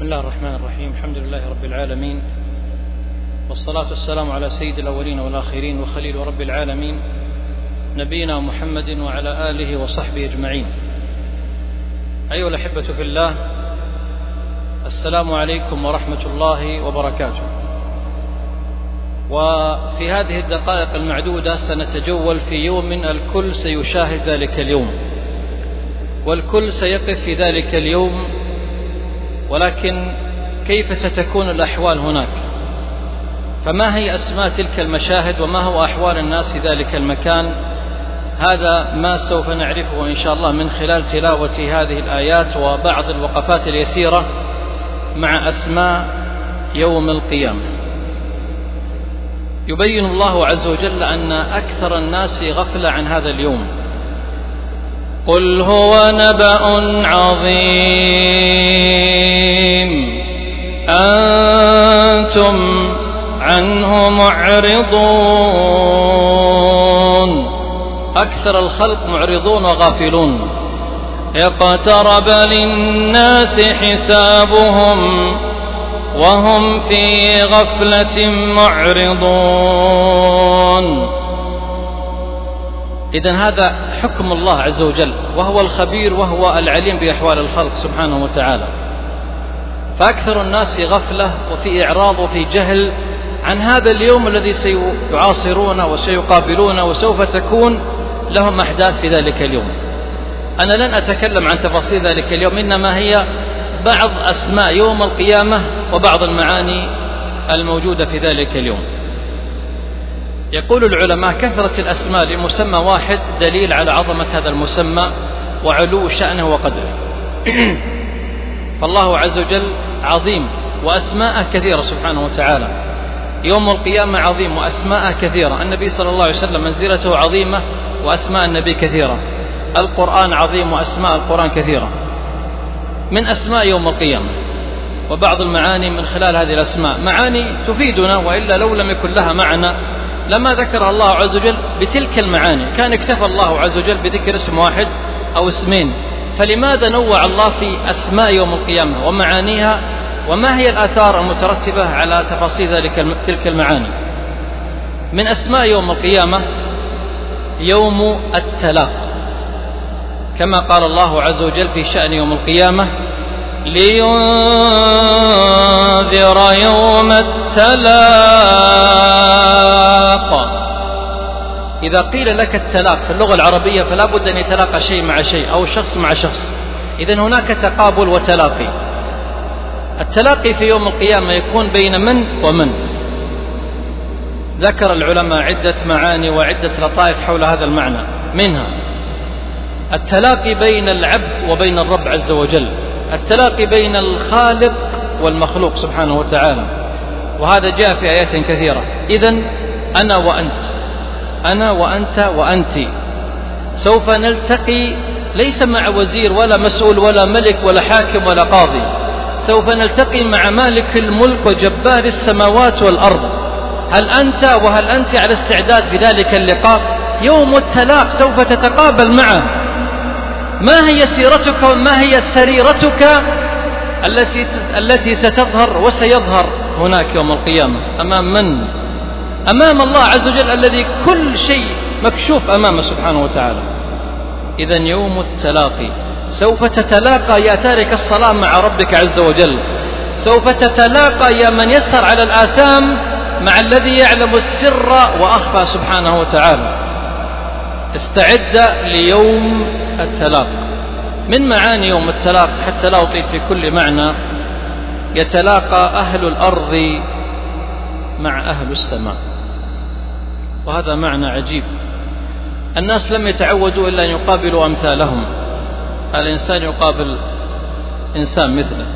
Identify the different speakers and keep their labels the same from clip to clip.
Speaker 1: بسم الله الرحمن الرحيم. الحمد لله رب العالمين. والصلاة والسلام على سيد الأولين والآخرين وخليل رب العالمين نبينا محمد وعلى آله وصحبه أجمعين. أيها الأحبة في الله السلام عليكم ورحمة الله وبركاته. وفي هذه الدقائق المعدودة سنتجول في يوم الكل سيشاهد ذلك اليوم. والكل سيقف في ذلك اليوم ولكن كيف ستكون الأحوال هناك؟ فما هي أسماء تلك المشاهد وما هو أحوال الناس في ذلك المكان؟ هذا ما سوف نعرفه إن شاء الله من خلال تلاوة هذه الآيات وبعض الوقفات اليسيرة مع أسماء يوم القيامة. يبين الله عز وجل أن أكثر الناس غفلة عن هذا اليوم. قل هو نبأ عظيم. أنتم عنه معرضون. أكثر الخلق معرضون وغافلون. اقترب للناس حسابهم وهم في غفلة معرضون. إذا هذا حكم الله عز وجل وهو الخبير وهو العليم بأحوال الخلق سبحانه وتعالى. فأكثر الناس غفلة وفي إعراض وفي جهل عن هذا اليوم الذي سيعاصرون وسيقابلون وسوف تكون لهم أحداث في ذلك اليوم. أنا لن أتكلم عن تفاصيل ذلك اليوم إنما هي بعض أسماء يوم القيامة وبعض المعاني الموجودة في ذلك اليوم. يقول العلماء كثرة الأسماء لمسمى واحد دليل على عظمة هذا المسمى وعلو شأنه وقدره. فالله عز وجل عظيم وأسماءه كثيرة سبحانه وتعالى. يوم القيامة عظيم وأسماءه كثيرة. النبي صلى الله عليه وسلم منزلته عظيمة وأسماء النبي كثيرة. القرآن عظيم وأسماء القرآن كثيرة. من أسماء يوم القيامة. وبعض المعاني من خلال هذه الأسماء. معاني تفيدنا وإلا لو لم يكن لها معنى لما ذكر الله عز وجل بتلك المعاني كان اكتفى الله عز وجل بذكر اسم واحد أو اسمين. فلماذا نوع الله في أسماء يوم القيامة ومعانيها؟ وما هي الآثار المترتبة على تفاصيل ذلك تلك المعاني؟ من أسماء يوم القيامة يوم التلاق. كما قال الله عز وجل في شأن يوم القيامة لينذر يوم التلاق. إذا قيل لك التلاق في اللغة العربية فلا بد أن يتلاقى شيء مع شيء أو شخص مع شخص. إذا هناك تقابل وتلاقي. التلاقي في يوم القيامة يكون بين من ومن؟ ذكر العلماء عدة معاني وعدة لطائف حول هذا المعنى. منها التلاقي بين العبد وبين الرب عز وجل. التلاقي بين الخالق والمخلوق سبحانه وتعالى. وهذا جاء في آيات كثيرة. إذا أنا وأنت. أنا وأنت وأنت. سوف نلتقي ليس مع وزير ولا مسؤول ولا ملك ولا حاكم ولا قاضي. سوف نلتقي مع مالك الملك وجبار السماوات والأرض. هل أنت وهل أنت على استعداد في ذلك اللقاء؟ يوم التلاق سوف تتقابل معه. ما هي سيرتك وما هي سريرتك التي التي ستظهر وسيظهر هناك يوم القيامة أمام من؟ أمام الله عز وجل الذي كل شيء مكشوف أمامه سبحانه وتعالى. إذا يوم التلاقي. سوف تتلاقى يا تارك الصلاة مع ربك عز وجل. سوف تتلاقى يا من يسهر على الآثام مع الذي يعلم السر وأخفى سبحانه وتعالى. استعد ليوم التلاق. من معاني يوم التلاق؟ حتى لا أطيل في كل معنى. يتلاقى أهل الأرض مع أهل السماء. وهذا معنى عجيب. الناس لم يتعودوا إلا أن يقابلوا أمثالهم. الإنسان يقابل إنسان مثله.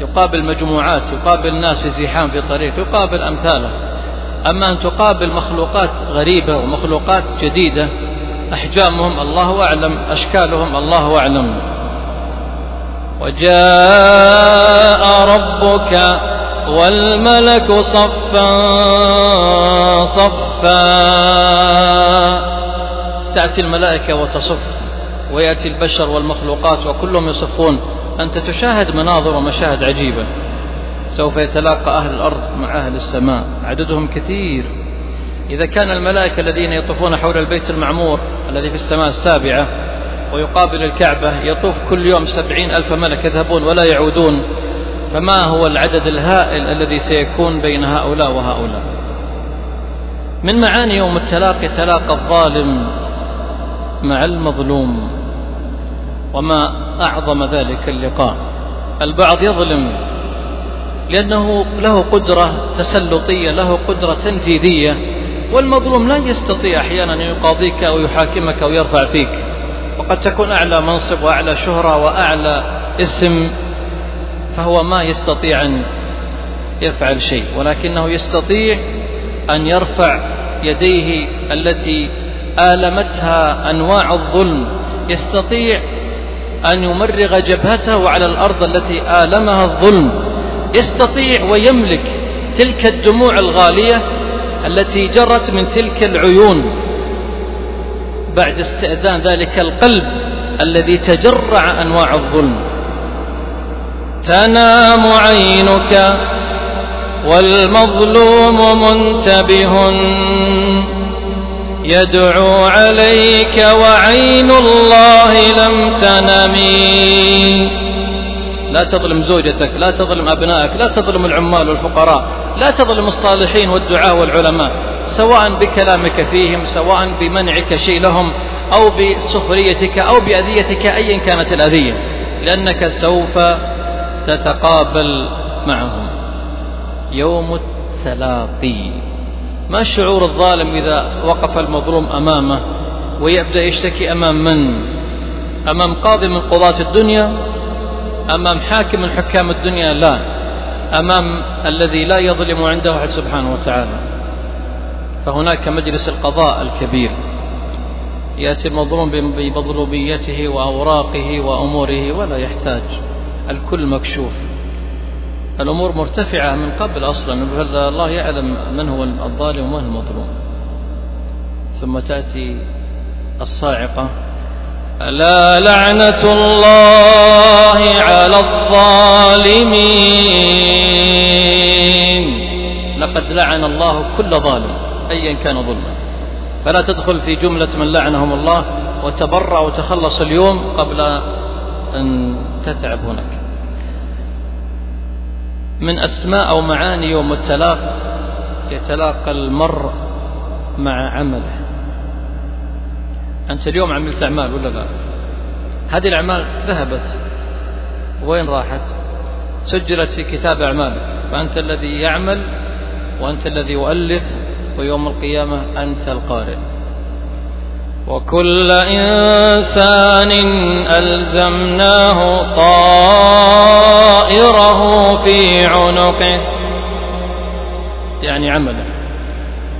Speaker 1: يقابل مجموعات يقابل ناس في زحام في طريق يقابل أمثاله. أما أن تقابل مخلوقات غريبة ومخلوقات جديدة أحجامهم الله أعلم أشكالهم الله أعلم. وجاء ربك والملك صفا صفا. تأتي الملائكة وتصف ويأتي البشر والمخلوقات وكلهم يصفون. أنت تشاهد مناظر ومشاهد عجيبة. سوف يتلاقى أهل الأرض مع أهل السماء. عددهم كثير. إذا كان الملائكة الذين يطوفون حول البيت المعمور الذي في السماء السابعة ويقابل الكعبة يطوف كل يوم سبعين ألف ملك يذهبون ولا يعودون فما هو العدد الهائل الذي سيكون بين هؤلاء وهؤلاء؟ من معاني يوم التلاقي تلاقى الظالم مع المظلوم وما أعظم ذلك اللقاء. البعض يظلم لأنه له قدرة تسلطية له قدرة تنفيذية والمظلوم لا يستطيع أحيانا أن يقاضيك أو يحاكمك أو يرفع فيك. وقد تكون أعلى منصب وأعلى شهرة وأعلى اسم فهو ما يستطيع أن يفعل شيء ولكنه يستطيع أن يرفع يديه التي آلمتها أنواع الظلم. يستطيع أن يمرغ جبهته على الأرض التي آلمها الظلم. يستطيع ويملك تلك الدموع الغالية التي جرت من تلك العيون بعد استئذان ذلك القلب الذي تجرع أنواع الظلم. تنام عينك والمظلوم منتبه. يدعو عليك وعين الله لم تنمي لا تظلم زوجتك لا تظلم أبنائك لا تظلم العمال والفقراء لا تظلم الصالحين والدعاء والعلماء سواء بكلامك فيهم سواء بمنعك شيء لهم أو بسخريتك أو بأذيتك أيا كانت الأذية لأنك سوف تتقابل معهم. يوم التلاقي. ما شعور الظالم إذا وقف المظلوم أمامه ويبدأ يشتكي أمام من؟ أمام قاضي من قضاة الدنيا؟ أمام حاكم من حكام الدنيا لا. أمام الذي لا يظلم عنده أحد سبحانه وتعالى. فهناك مجلس القضاء الكبير. يأتي المظلوم بمظلوميته وأوراقه وأموره ولا يحتاج. الكل مكشوف. الأمور مرتفعة من قبل أصلا. الله يعلم من هو الظالم ومن المظلوم. ثم تأتي الصاعقة. ألا لعنة الله على الظالمين؟ لقد لعن الله كل ظالم أيا كان ظلما. فلا تدخل في جملة من لعنهم الله وتبرأ وتخلص اليوم قبل أن تتعب هناك. من أسماء أو معاني يوم التلاقى يتلاقى المرء مع عمله. أنت اليوم عملت أعمال ولا لا؟ هذه الأعمال ذهبت. وين راحت؟ سجلت في كتاب أعمالك. فأنت الذي يعمل وأنت الذي يؤلف ويوم القيامة أنت القارئ. وكل إنسان ألزمناه طائره في عنقه. يعني عمله.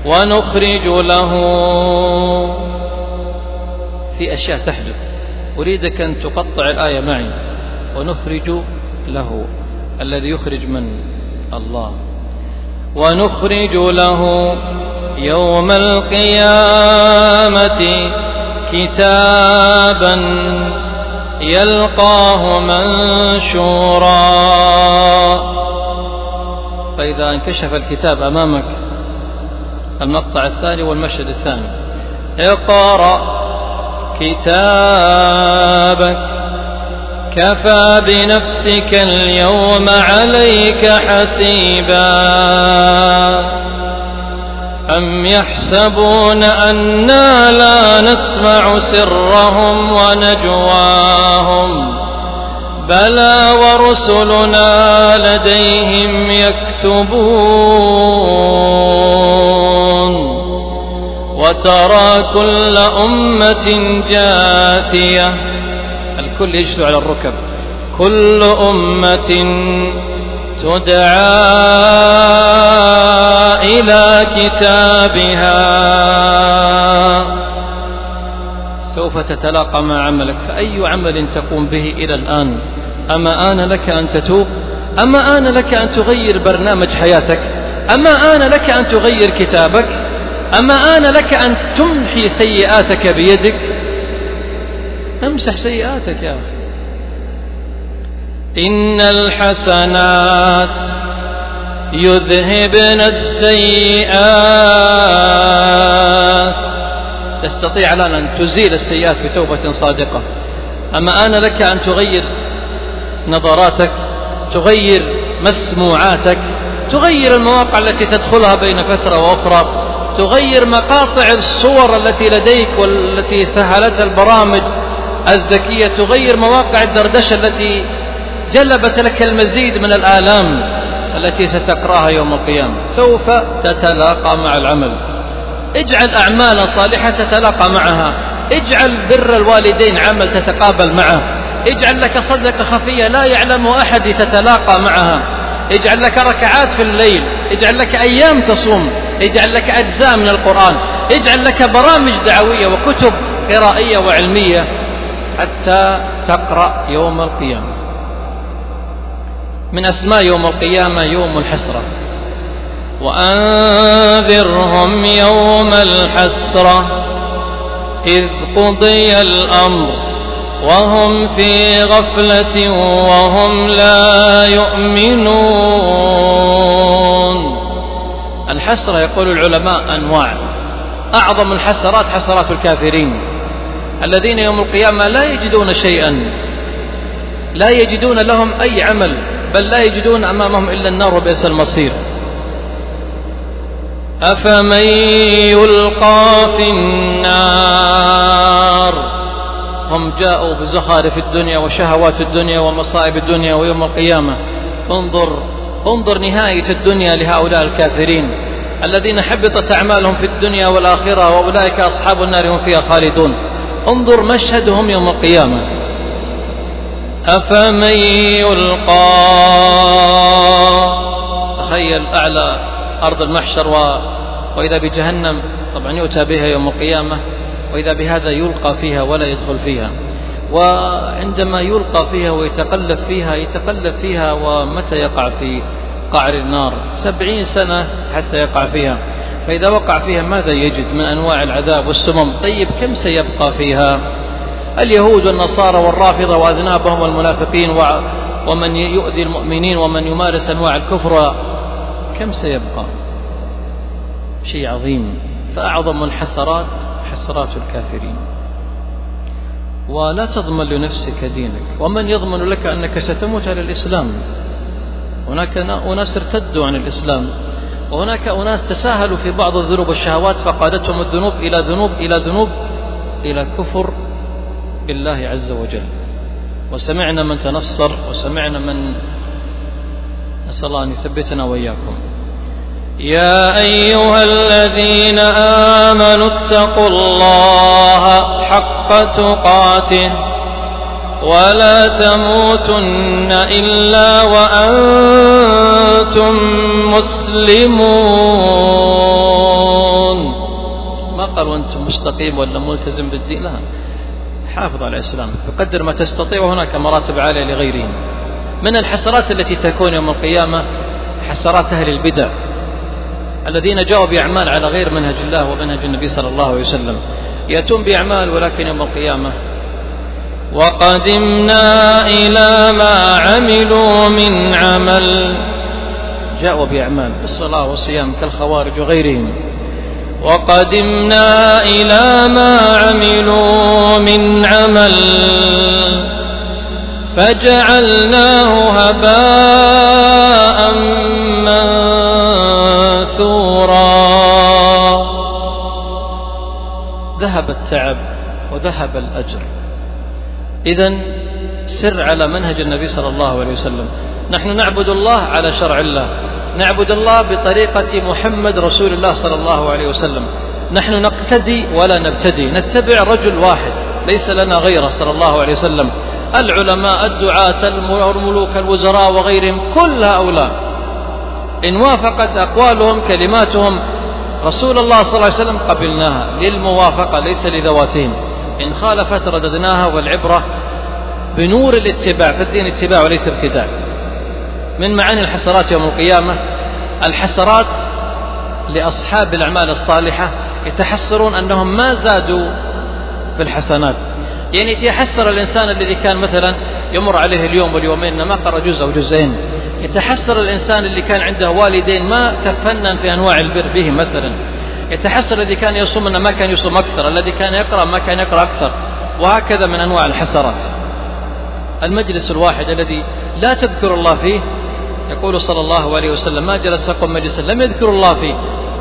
Speaker 1: ونخرج له. في أشياء تحدث. أريدك أن تقطع الآية معي ونخرج له الذي يخرج من الله. ونخرج له يوم القيامة كتابا يلقاه منشورا. فإذا انكشف الكتاب أمامك المقطع الثاني والمشهد الثاني اقرأ كتابك كفى بنفسك اليوم عليك حسيبا. أم يحسبون أنا لا نسمع سرهم ونجواهم؟ بلى ورسلنا لديهم يكتبون. وترى كل أمة جاثية. الكل يجثو على الركب. كل أمة تدعى إلى كتابها. سوف تتلاقى مع عملك. فأي عمل تقوم به إلى الآن؟ أما آن لك أن تتوب؟ أما آن لك أن تغير برنامج حياتك؟ أما آن لك أن تغير كتابك؟ أما آن لك أن تمحي سيئاتك بيدك؟ امسح سيئاتك يا أخي. إن الحسنات يذهبن السيئات. تستطيع الآن أن تزيل السيئات بتوبة صادقة. أما آن لك أن تغير نظراتك تغير مسموعاتك تغير المواقع التي تدخلها بين فترة وأخرى تغير مقاطع الصور التي لديك والتي سهلتها البرامج الذكية تغير مواقع الدردشة التي جلبت لك المزيد من الآلام التي ستقرأها يوم القيامة. سوف تتلاقى مع العمل. اجعل أعمالا صالحة تتلاقى معها. اجعل بر الوالدين عمل تتقابل معه. اجعل لك صدقة خفية لا يعلم أحد تتلاقى معها. اجعل لك ركعات في الليل. اجعل لك أيام تصوم. اجعل لك أجزاء من القرآن اجعل لك برامج دعوية وكتب قرائية وعلمية حتى تقرأ يوم القيامة. من أسماء يوم القيامة يوم الحسرة. وأنذرهم يوم الحسرة إذ قضي الأمر وهم في غفلة وهم لا يؤمنون. الحسرة يقول العلماء أنواع. أعظم الحسرات حسرات الكافرين الذين يوم القيامة لا يجدون شيئا لا يجدون لهم أي عمل بل لا يجدون أمامهم إلا النار وبئس المصير. أفمن يلقى في النار؟ هم جاءوا بزخارف الدنيا وشهوات الدنيا ومصائب الدنيا ويوم القيامة. انظر انظر نهاية الدنيا لهؤلاء الكافرين. الذين حبطت أعمالهم في الدنيا والآخرة وأولئك أصحاب النار هم فيها خالدون. انظر مشهدهم يوم القيامة. أفمن يلقى تخيل أعلى أرض المحشر و... وإذا بجهنم؟ طبعا يؤتى بها يوم القيامة. وإذا بهذا يلقى فيها ولا يدخل فيها. وعندما يلقى فيها ويتقلب فيها يتقلب فيها ومتى يقع في قعر النار سبعين سنة حتى يقع فيها. فإذا وقع فيها ماذا يجد من أنواع العذاب والسمم؟ طيب كم سيبقى فيها؟ اليهود والنصارى والرافضة وأذنابهم والمنافقين ومن يؤذي المؤمنين ومن يمارس أنواع الكفر كم سيبقى؟ شيء عظيم. فأعظم الحسرات حسرات الكافرين. ولا تضمن لنفسك دينك ومن يضمن لك أنك ستموت على الإسلام. هناك أناس ارتدوا عن الإسلام وهناك أناس تساهلوا في بعض الذنوب والشهوات فقادتهم الذنوب إلى ذنوب إلى ذنوب إلى كفر بالله عز وجل. وسمعنا من تنصر وسمعنا من نسأل الله أن يثبتنا وإياكم. يا أيها الذين آمنوا اتقوا الله حق تقاته. ولا تموتن إلا وأنتم مسلمون. ما قال وأنتم مستقيم ولا ملتزم بالدين؟ لا. حافظ على الإسلام. بقدر ما تستطيع وهناك مراتب عالية لغيرهم. من الحسرات التي تكون يوم القيامة؟ حسرات أهل البدع. الذين جاءوا بأعمال على غير منهج الله ومنهج النبي صلى الله عليه وسلم. يأتون بأعمال ولكن يوم القيامة وقدمنا إلى ما عملوا من عمل. جاءوا بأعمال بالصلاة والصيام كالخوارج وغيرهم. وقدمنا إلى ما عملوا من عمل. فجعلناه هباء ذهب التعب وذهب الأجر. إذا سر على منهج النبي صلى الله عليه وسلم. نحن نعبد الله على شرع الله. نعبد الله بطريقة محمد رسول الله صلى الله عليه وسلم. نحن نقتدي ولا نبتدي. نتبع رجل واحد. ليس لنا غيره صلى الله عليه وسلم. العلماء الدعاة الملوك الوزراء وغيرهم كل هؤلاء. إن وافقت أقوالهم كلماتهم رسول الله صلى الله عليه وسلم قبلناها للموافقة ليس لذواتهم. إن خالفت رددناها والعبرة بنور الاتباع فالدين اتباع وليس ابتداع. من معاني الحسرات يوم القيامة؟ الحسرات لأصحاب الأعمال الصالحة يتحسرون أنهم ما زادوا بالحسنات. يعني يتحسر الإنسان الذي كان مثلا يمر عليه اليوم واليومين ما قرأ جزء أو جزئين. يتحسر الإنسان اللي كان عنده والدين ما تفنن في أنواع البر به مثلا. يتحسر الذي كان يصوم أنه ما كان يصوم أكثر الذي كان يقرأ ما كان يقرأ أكثر وهكذا من أنواع الحسرات. المجلس الواحد الذي لا تذكر الله فيه يقول صلى الله عليه وسلم ما جلس قوم مجلسا لم يذكروا الله فيه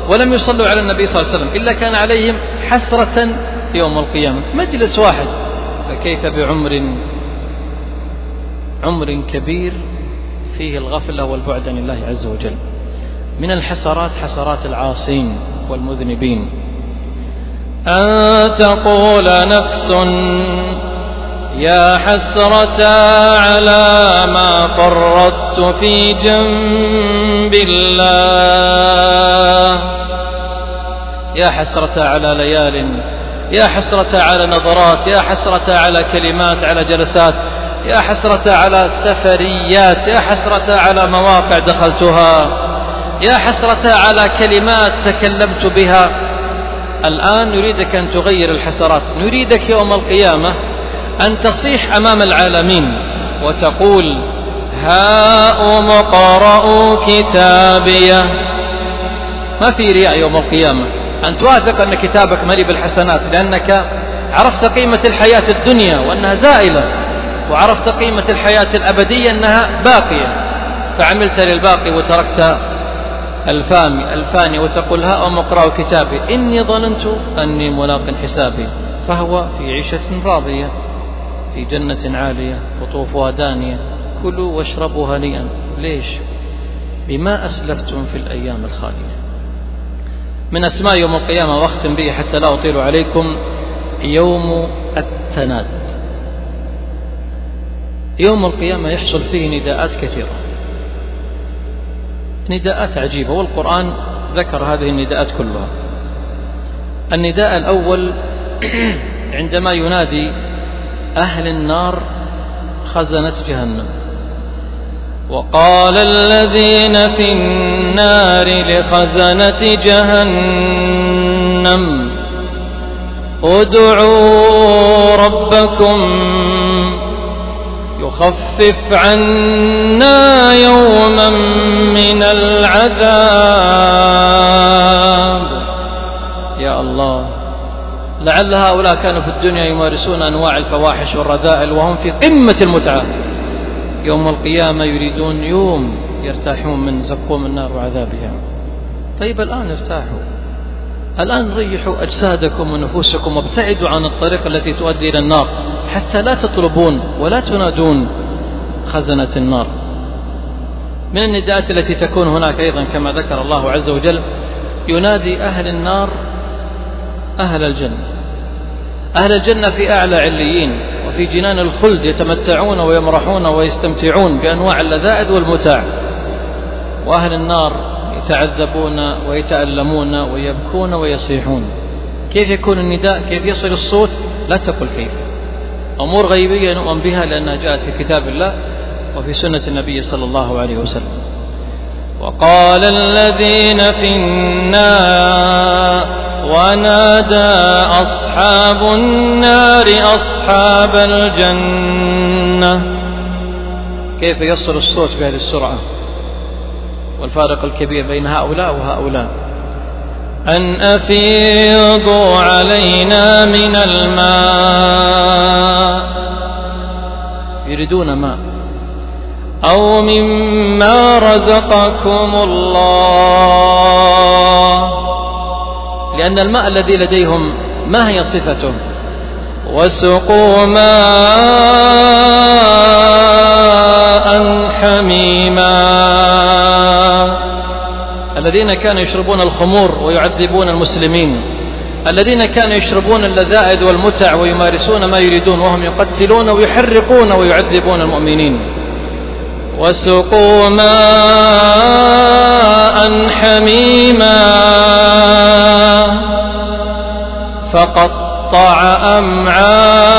Speaker 1: ولم يصلوا على النبي صلى الله عليه وسلم إلا كان عليهم حسرة يوم القيامة. مجلس واحد فكيف بعمر عمر كبير فيه الغفلة والبعد عن الله عز وجل. من الحسرات حسرات العاصين. والمذنبين. أن تقول نفس يا حسرة على ما فرطت في جنب الله. يا حسرة على ليال يا حسرة على نظرات يا حسرة على كلمات على جلسات يا حسرة على سفريات يا حسرة على مواقع دخلتها. يا حسرة على كلمات تكلمت بها. الآن نريدك أن تغير الحسرات. نريدك يوم القيامة أن تصيح أمام العالمين وتقول هاؤم اقرءوا كتابيه ما في رياء يوم القيامة. أن تواثق أن كتابك ملي بالحسنات لأنك عرفت قيمة الحياة الدنيا وأنها زائلة وعرفت قيمة الحياة الأبدية أنها باقية. فعملت للباقي وتركت الفاني الفاني وتقول ها أم اقرأوا كتابي. إني ظننت أني ملاق حسابي. فهو في عيشة راضية في جنة عالية قطوفها دانية كلوا واشربوا هنيئا. ليش؟ بما أسلفتم في الأيام الخالية. من أسماء يوم القيامة وأختم به حتى لا أطيل عليكم يوم التناد. يوم القيامة يحصل فيه نداءات كثيرة. نداءات عجيبة والقرآن ذكر هذه النداءات كلها. النداء الأول عندما ينادي أهل النار خزنة جهنم. وقال الذين في النار لخزنة جهنم ادعوا ربكم يخفف عنا يوما من العذاب. يا الله. لعل هؤلاء كانوا في الدنيا يمارسون أنواع الفواحش والرذائل وهم في قمة المتعة. يوم القيامة يريدون يوم يرتاحون من زقوم النار وعذابها. طيب الآن ارتاحوا. الآن ريحوا أجسادكم ونفوسكم وابتعدوا عن الطريق التي تؤدي إلى النار حتى لا تطلبون ولا تنادون خزنة النار. من النداءات التي تكون هناك أيضا كما ذكر الله عز وجل ينادي أهل النار أهل الجنة. أهل الجنة في أعلى عليين وفي جنان الخلد يتمتعون ويمرحون ويستمتعون بأنواع اللذائذ والمتاع. وأهل النار يتعذبون ويتألمون ويبكون ويصيحون. كيف يكون النداء؟ كيف يصل الصوت؟ لا تقل كيف. أمور غيبية نؤمن بها لأنها جاءت في كتاب الله وفي سنة النبي صلى الله عليه وسلم. وقال الذين في النار ونادى أصحاب النار أصحاب الجنة. كيف يصل الصوت بهذه السرعة والفارق الكبير بين هؤلاء وهؤلاء؟ أن أفيضوا علينا من الماء. يريدون ماء. أو مما رزقكم الله. لأن الماء الذي لديهم ما هي صفته؟ وسقوا ماء حميما. الذين كانوا يشربون الخمور ويعذبون المسلمين. الذين كانوا يشربون اللذائذ والمتع ويمارسون ما يريدون وهم يقتلون ويحرقون ويعذبون المؤمنين. وسقوا ماء حميما فقطع أمعاءهم.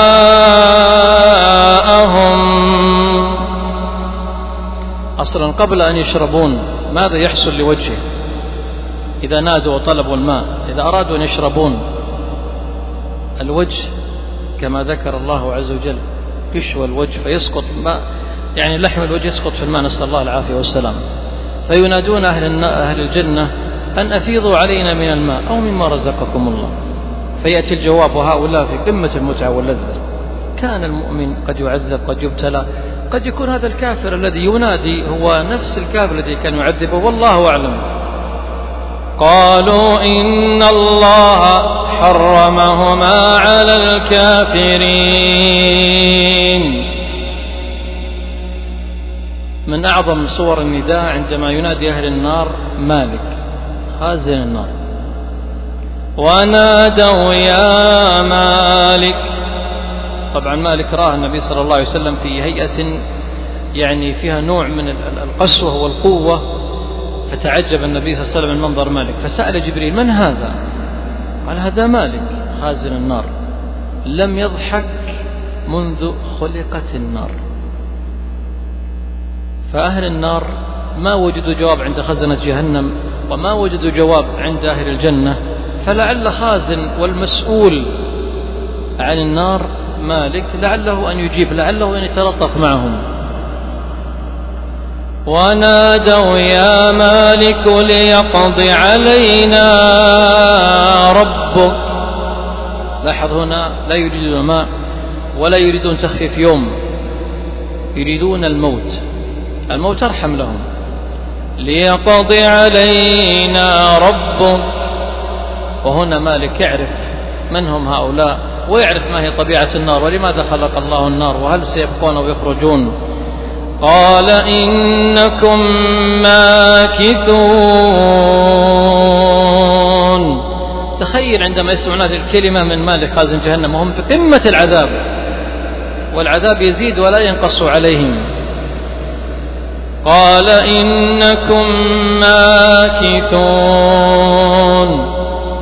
Speaker 1: أصلا قبل أن يشربون ماذا يحصل لوجهه؟ إذا نادوا وطلبوا الماء. إذا أرادوا أن يشربون الوجه كما ذكر الله عز وجل يشوى الوجه فيسقط ما يعني لحم الوجه يسقط في الماء نسأل الله العافية والسلام. فينادون أهل, أهل الجنة أن أفيضوا علينا من الماء أو مما رزقكم الله. فيأتي الجواب وهؤلاء في قمة المتعة واللذة. كان المؤمن قد يعذب قد يبتلى قد يكون هذا الكافر الذي ينادي هو نفس الكافر الذي كان يعذبه والله أعلم. قالوا إن الله حرمهما على الكافرين. أعظم صور النداء عندما ينادي أهل النار مالك خازن النار. ونادوا يا مالك. طبعا مالك راه النبي صلى الله عليه وسلم في هيئة يعني فيها نوع من القسوة والقوة فتعجب النبي صلى الله عليه وسلم من منظر مالك. فسأل جبريل من هذا؟ قال هذا مالك خازن النار. لم يضحك منذ خلقت النار. فأهل النار ما وجدوا جواب عند خزنة جهنم وما وجدوا جواب عند أهل الجنة فلعل خازن والمسؤول عن النار مالك لعله أن يجيب لعله أن يتلطف معهم. ونادوا يا مالك ليقض علينا ربك. لاحظ هنا لا يريدون ماء ولا يريدون تخفيف يوم يريدون الموت. الموت أرحم لهم. ليقض علينا ربك. وهنا مالك يعرف من هم هؤلاء ويعرف ما هي طبيعة النار ولماذا خلق الله النار وهل سيبقون أو يخرجون. قال إنكم ماكثون. تخيل عندما يسمعون هذه الكلمة من مالك خازن جهنم وهم في قمة العذاب. والعذاب يزيد ولا ينقص عليهم. قال إنكم ماكثون.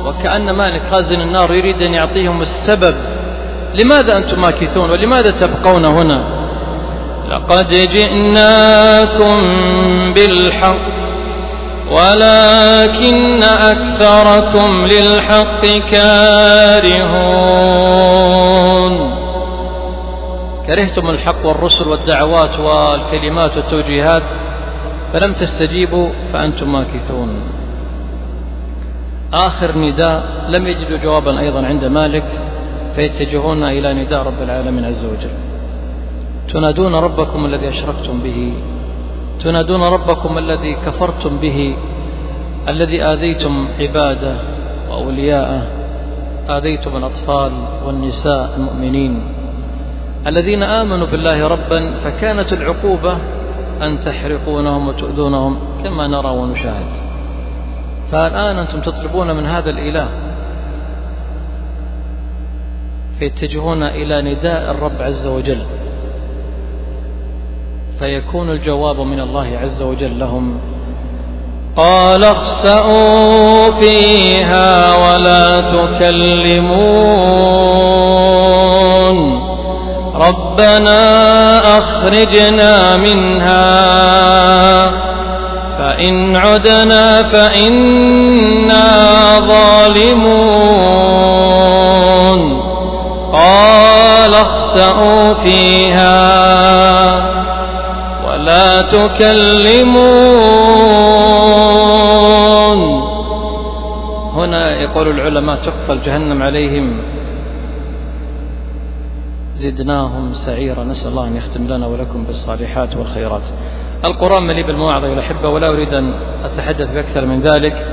Speaker 1: وكأن مالك خازن النار يريد أن يعطيهم السبب. لماذا أنتم ماكثون ولماذا تبقون هنا؟ لقد جئناكم بالحق ولكن أكثركم للحق كارهون. كرهتم الحق والرسل والدعوات والكلمات والتوجيهات فلم تستجيبوا فأنتم ماكثون. آخر نداء لم يجدوا جوابا أيضا عند مالك فيتجهون إلى نداء رب العالمين عز وجل. تنادون ربكم الذي أشركتم به تنادون ربكم الذي كفرتم به الذي آذيتم عباده وأولياءه آذيتم الأطفال والنساء المؤمنين. الذين آمنوا بالله ربا فكانت العقوبة أن تحرقونهم وتؤذونهم كما نرى ونشاهد. فالآن أنتم تطلبون من هذا الإله فيتجهون إلى نداء الرب عز وجل. فيكون الجواب من الله عز وجل لهم. قال اخسأوا فيها ولا تكلمون. ربنا أخرجنا منها. فإن عدنا فإنا ظالمون. قال اخسأوا فيها. ولا تكلمون. هنا يقول العلماء تقفل جهنم عليهم. زدناهم سعيرا. نسأل الله أن يختم لنا ولكم بالصالحات والخيرات. القرآن مليء بالمواعظ والأحبة ولا أريد أن أتحدث بأكثر من ذلك.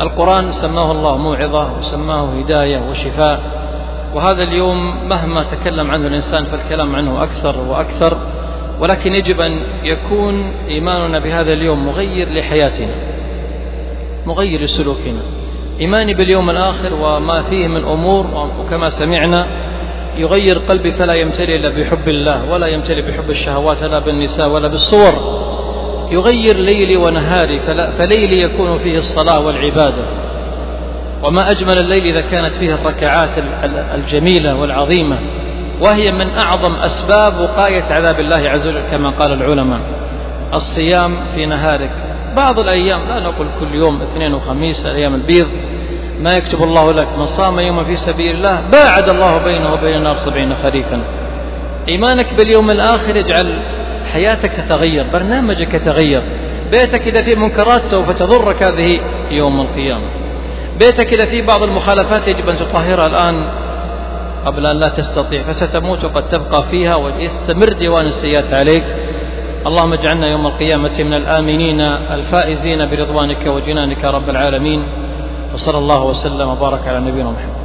Speaker 1: القرآن سماه الله موعظة وسماه هداية وشفاء. وهذا اليوم مهما تكلم عنه الإنسان فالكلام عنه أكثر وأكثر. ولكن يجب أن يكون إيماننا بهذا اليوم مغير لحياتنا مغير لسلوكنا. إيماني باليوم الآخر وما فيه من أمور وكما سمعنا يغير قلبي فلا يمتلئ إلا بحب الله ولا يمتلئ بحب الشهوات لا بالنساء ولا بالصور. يغير ليلي ونهاري فليلي يكون فيه الصلاة والعبادة. وما أجمل الليل إذا كانت فيه الركعات الجميلة والعظيمة. وهي من أعظم أسباب وقاية عذاب الله عز وجل كما قال العلماء. الصيام في نهارك. بعض الأيام لا نقول كل يوم اثنين وخميس أيام البيض. ما يكتب الله لك من صام يوما في سبيل الله باعد الله بينه وبين النار سبعين خريفا. إيمانك باليوم الآخر يجعل حياتك تتغير برنامجك يتغير. بيتك إذا فيه منكرات سوف تضرك هذه يوم القيامة. بيتك إذا فيه بعض المخالفات يجب أن تطهرها الآن قبل أن لا تستطيع فستموت وقد تبقى فيها ويستمر ديوان السيئات عليك. اللهم اجعلنا يوم القيامة من الآمنين الفائزين برضوانك وجنانك رب العالمين. وصلى الله وسلم وبارك على نبينا محمد.